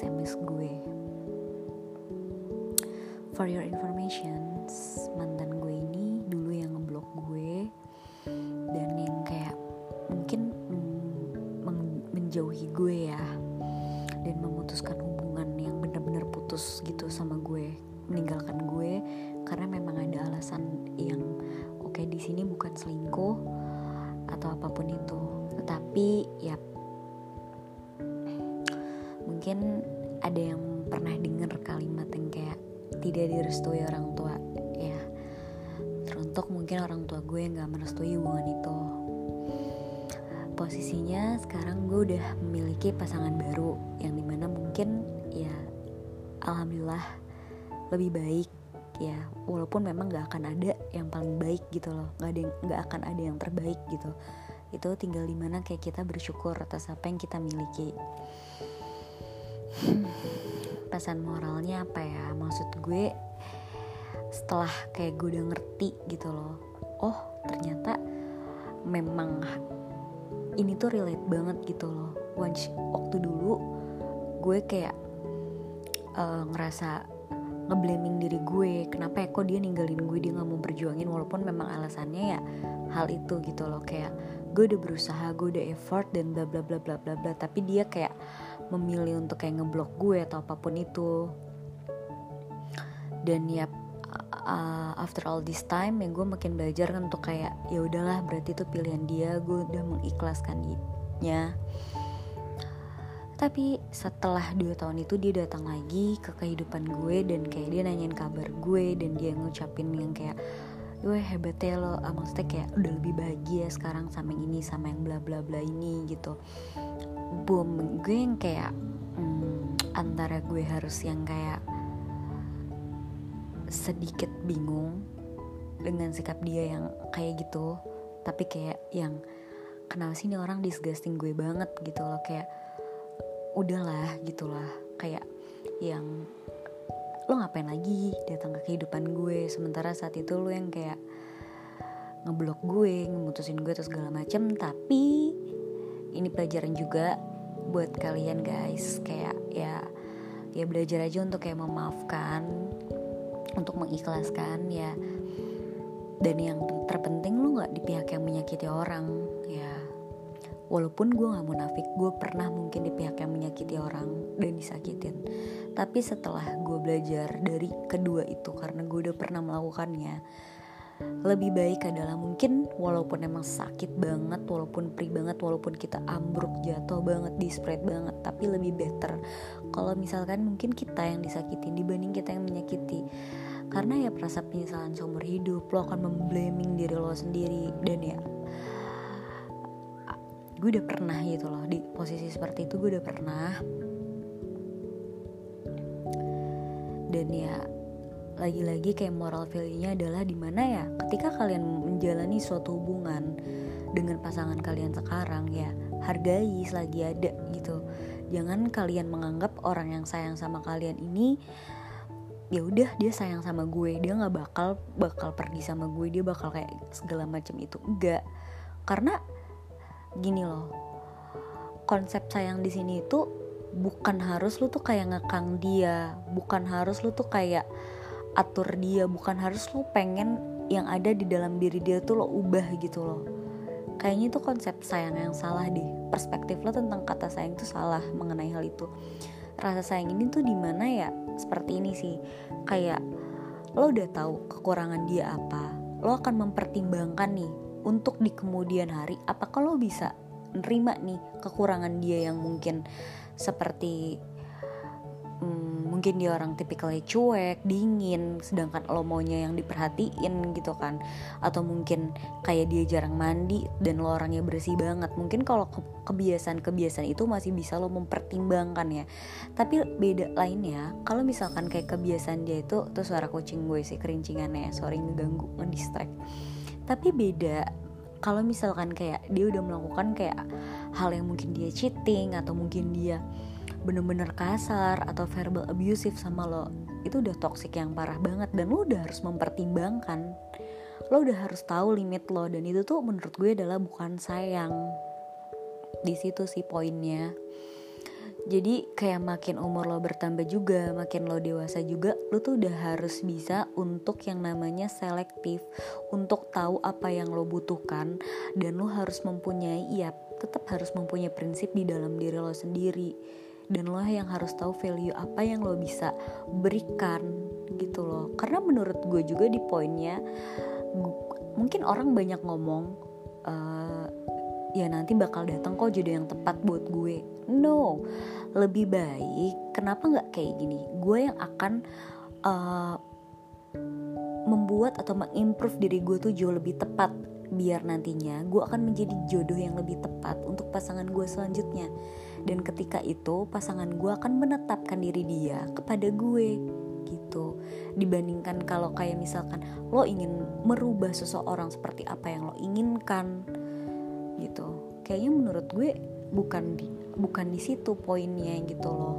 SMS gue. For your information, mantan menjauhi gue ya dan memutuskan hubungan yang benar-benar putus gitu sama gue meninggalkan gue karena memang ada alasan yang oke okay, di sini bukan selingkuh atau apa pun itu tetapi ya mungkin ada yang pernah dengar kalimat yang kayak tidak direstui orang tua. Ya teruntuk mungkin orang tua gue nggak merestui hubungan itu. Posisinya sekarang gue udah memiliki pasangan baru yang di mana mungkin ya alhamdulillah lebih baik. Ya walaupun memang gak akan ada yang paling baik gitu loh nggak ada nggak akan ada yang terbaik gitu. Itu tinggal di mana kayak kita bersyukur atas apa yang kita miliki pesan moralnya apa ya? Maksud gue setelah kayak gue udah ngerti gitu loh oh ternyata memang ini tuh relate banget gitu loh. Once, waktu dulu gue kayak uh, ngerasa ngeblaming diri gue kenapa ya kok dia ninggalin gue dia nggak mau berjuangin walaupun memang alasannya ya hal itu gitu loh. Kayak gue udah berusaha gue udah effort dan bla bla bla bla bla bla tapi dia kayak memilih untuk kayak ngeblok gue atau apa pun itu. Dan ya uh, after all this time ya gue makin belajar kan untuk kayak ya udahlah berarti itu pilihan dia gue udah mengikhlaskannya. Tapi setelah dua tahun itu dia datang lagi ke kehidupan gue dan kayak dia nanyain kabar gue dan dia ngucapin yang kayak gue hebat ya lo. Ah, maksudnya kayak udah lebih bahagia sekarang sama yang ini sama yang bla bla bla ini gitu boom gue yang kayak hmm, antara gue harus yang kayak sedikit bingung dengan sikap dia yang kayak gitu tapi kayak yang kenapa sih ini orang disgusting gue banget? gitu loh kayak udahlah gitulah kayak yang lo ngapain lagi datang ke kehidupan gue? Sementara saat itu lo yang kayak ngeblok gue ngemutusin gue terus segala macem tapi ini pelajaran juga buat kalian guys. Kayak ya ya belajar aja untuk kayak memaafkan untuk mengikhlaskan ya. Dan yang terpenting lu nggak di pihak yang menyakiti orang ya. Walaupun gue nggak munafik gue pernah mungkin di pihak yang menyakiti orang dan disakitin. Tapi setelah gue belajar dari kedua itu karena gue udah pernah melakukannya lebih baik adalah mungkin walaupun emang sakit banget walaupun pri banget walaupun kita ambruk jatuh banget di spread banget tapi lebih better kalau misalkan mungkin kita yang disakitin dibanding kita yang menyakiti. Karena ya perasa penyesalan seumur hidup lo akan memblaming diri lo sendiri dan ya gue udah pernah gitu loh di posisi seperti itu gue udah pernah. Dan ya lagi-lagi kayak moral value-nya adalah di mana ya ketika kalian menjalani suatu hubungan dengan pasangan kalian sekarang ya hargai selagi ada gitu. Jangan kalian menganggap orang yang sayang sama kalian ini ya udah dia sayang sama gue dia nggak bakal bakal pergi sama gue dia bakal kayak segala macam itu. Enggak karena gini loh konsep sayang di sini itu bukan harus lu tuh kayak ngekang dia bukan harus lu tuh kayak atur dia bukan harus lu pengen yang ada di dalam diri dia tuh lo ubah gitu loh. Kayaknya itu konsep sayang yang salah deh. Perspektif lo tentang kata sayang itu salah mengenai hal itu. Rasa sayang ini tuh di mana ya? Seperti ini sih. Kayak lo udah tahu kekurangan dia apa lo akan mempertimbangkan nih untuk di kemudian hari apakah lo bisa nerima nih kekurangan dia yang mungkin seperti mungkin dia orang tipikalnya cuek, dingin, sedangkan lo maunya yang diperhatiin gitu kan. Atau mungkin kayak dia jarang mandi dan lo orangnya bersih banget. Mungkin kalau kebiasaan-kebiasaan itu masih bisa lo mempertimbangkan ya. Tapi beda lainnya, kalau misalkan kayak kebiasaan dia itu tuh suara kucing gue sih kerincingannya, sorry ngeganggu, ngedistract. Tapi beda kalau misalkan kayak dia udah melakukan kayak hal yang mungkin dia cheating atau mungkin dia bener-bener kasar atau verbal abusive sama lo itu udah toxic yang parah banget dan lo udah harus mempertimbangkan. Lo udah harus tahu limit lo dan itu tuh menurut gue adalah bukan sayang di situ sih poinnya. Jadi kayak makin umur lo bertambah juga makin lo dewasa juga lo tuh udah harus bisa untuk yang namanya selektif untuk tahu apa yang lo butuhkan dan lo harus mempunyai ya tetap harus mempunyai prinsip di dalam diri lo sendiri dan lo yang harus tahu value apa yang lo bisa berikan gitu loh. Karena menurut gue juga di poinnya mungkin orang banyak ngomong uh, ya nanti bakal datang kok jadi yang tepat buat gue. No lebih baik kenapa nggak kayak gini? Gue yang akan uh, membuat atau mengimprove diri gue tuh jauh lebih tepat biar nantinya gue akan menjadi jodoh yang lebih tepat untuk pasangan gue selanjutnya dan ketika itu pasangan gue akan menetapkan diri dia kepada gue gitu. Dibandingkan kalau kayak misalkan lo ingin merubah seseorang seperti apa yang lo inginkan gitu. Kayaknya menurut gue bukan di bukan di situ poinnya gitu loh.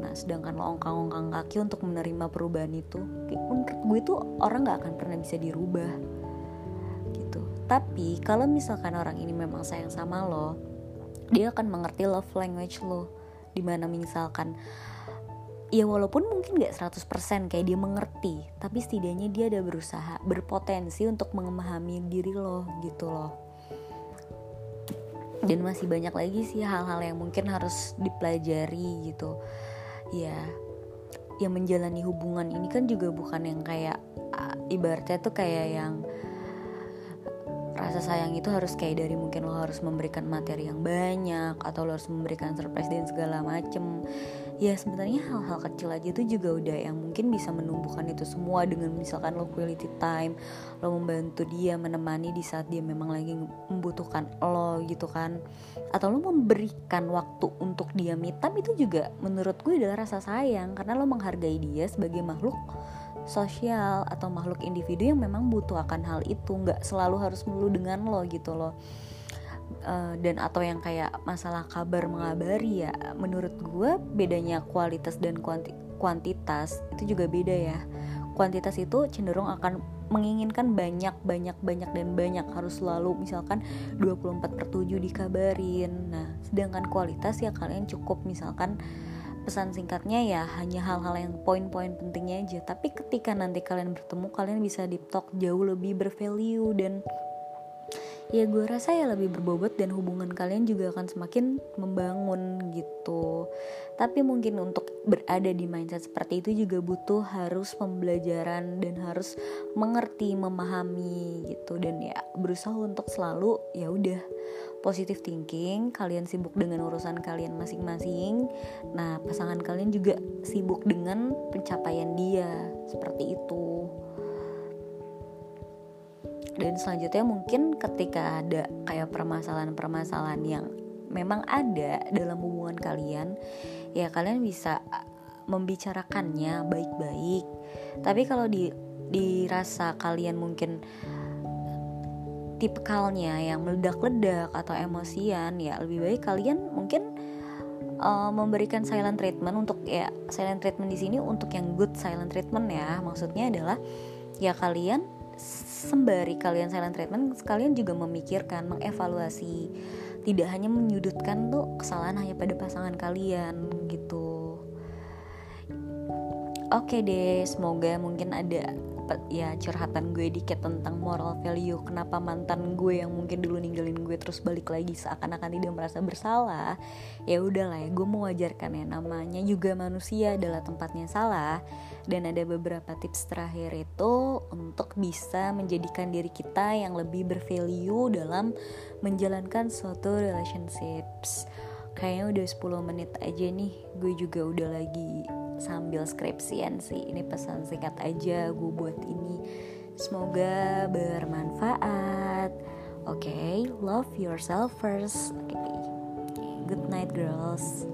Nah sedangkan lo ongkang-ongkang kaki untuk menerima perubahan itu menurut gue tuh orang nggak akan pernah bisa dirubah gitu. Tapi kalau misalkan orang ini memang sayang sama lo dia akan mengerti love language lo. Di mana misalkan ya walaupun mungkin gak 100% kayak dia mengerti tapi setidaknya dia ada berusaha berpotensi untuk memahami diri lo gitu loh. Dan masih banyak lagi sih hal-hal yang mungkin harus dipelajari gitu. Ya yang menjalani hubungan ini kan juga bukan yang kayak ibaratnya tuh kayak yang rasa sayang itu harus kayak dari mungkin lo harus memberikan materi yang banyak atau lo harus memberikan surprise dan segala macem. Ya sebenarnya hal-hal kecil aja itu juga udah yang mungkin bisa menumbuhkan itu semua dengan misalkan lo quality time lo membantu dia menemani di saat dia memang lagi membutuhkan lo gitu kan. Atau lo memberikan waktu untuk dia mitam itu juga menurut gue adalah rasa sayang karena lo menghargai dia sebagai makhluk sosial atau makhluk individu yang memang butuh akan hal itu. Nggak selalu harus melulu dengan lo gitu loh. Uh, dan atau yang kayak masalah kabar mengabari ya menurut gue bedanya kualitas dan kuanti kuantitas itu juga beda ya. Kuantitas itu cenderung akan menginginkan banyak banyak banyak dan banyak harus selalu misalkan 24 per 7 dikabarin. Nah sedangkan kualitas ya kalian cukup misalkan pesan singkatnya ya hanya hal-hal yang poin-poin pentingnya aja. Tapi ketika nanti kalian bertemu kalian bisa deep talk jauh lebih bervalue dan ya gue rasa ya lebih berbobot dan hubungan kalian juga akan semakin membangun gitu. Tapi mungkin untuk berada di mindset seperti itu juga butuh harus pembelajaran dan harus mengerti memahami gitu. Dan ya berusaha untuk selalu ya udah positive thinking kalian sibuk dengan urusan kalian masing-masing. Nah pasangan kalian juga sibuk dengan pencapaian dia seperti itu dan selanjutnya mungkin ketika ada kayak permasalahan-permasalahan yang memang ada dalam hubungan kalian ya kalian bisa membicarakannya baik-baik. Tapi kalau di dirasa kalian mungkin tipikalnya yang meledak-ledak atau emosian ya lebih baik kalian mungkin uh, memberikan silent treatment untuk ya silent treatment di sini untuk yang good silent treatment ya. Maksudnya adalah ya kalian sembari kalian silent treatment kalian juga memikirkan mengevaluasi tidak hanya menyudutkan tuh kesalahan hanya pada pasangan kalian gitu. Oke deh semoga mungkin ada ya curhatan gue dikit tentang moral value kenapa mantan gue yang mungkin dulu ninggalin gue terus balik lagi seakan-akan tidak merasa bersalah ya udahlah ya gue mau wajarkan ya namanya juga manusia adalah tempatnya salah. Dan ada beberapa tips terakhir itu untuk bisa menjadikan diri kita yang lebih bervalue dalam menjalankan suatu relationships. Kayaknya udah 10 menit aja nih gue juga udah lagi sambil skripsian sih. Ini pesan singkat aja gue buat ini. Semoga bermanfaat. Oke okay, love yourself first. Okay. good night girls